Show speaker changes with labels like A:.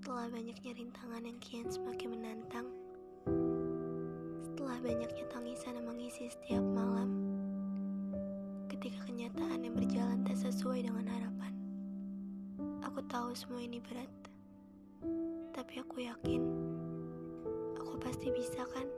A: Setelah banyaknya rintangan yang kian semakin menantang, setelah banyaknya tangisan yang mengisi setiap malam, ketika kenyataan yang berjalan tak sesuai dengan harapan, aku tahu semua ini berat, tapi aku yakin aku pasti bisa, kan?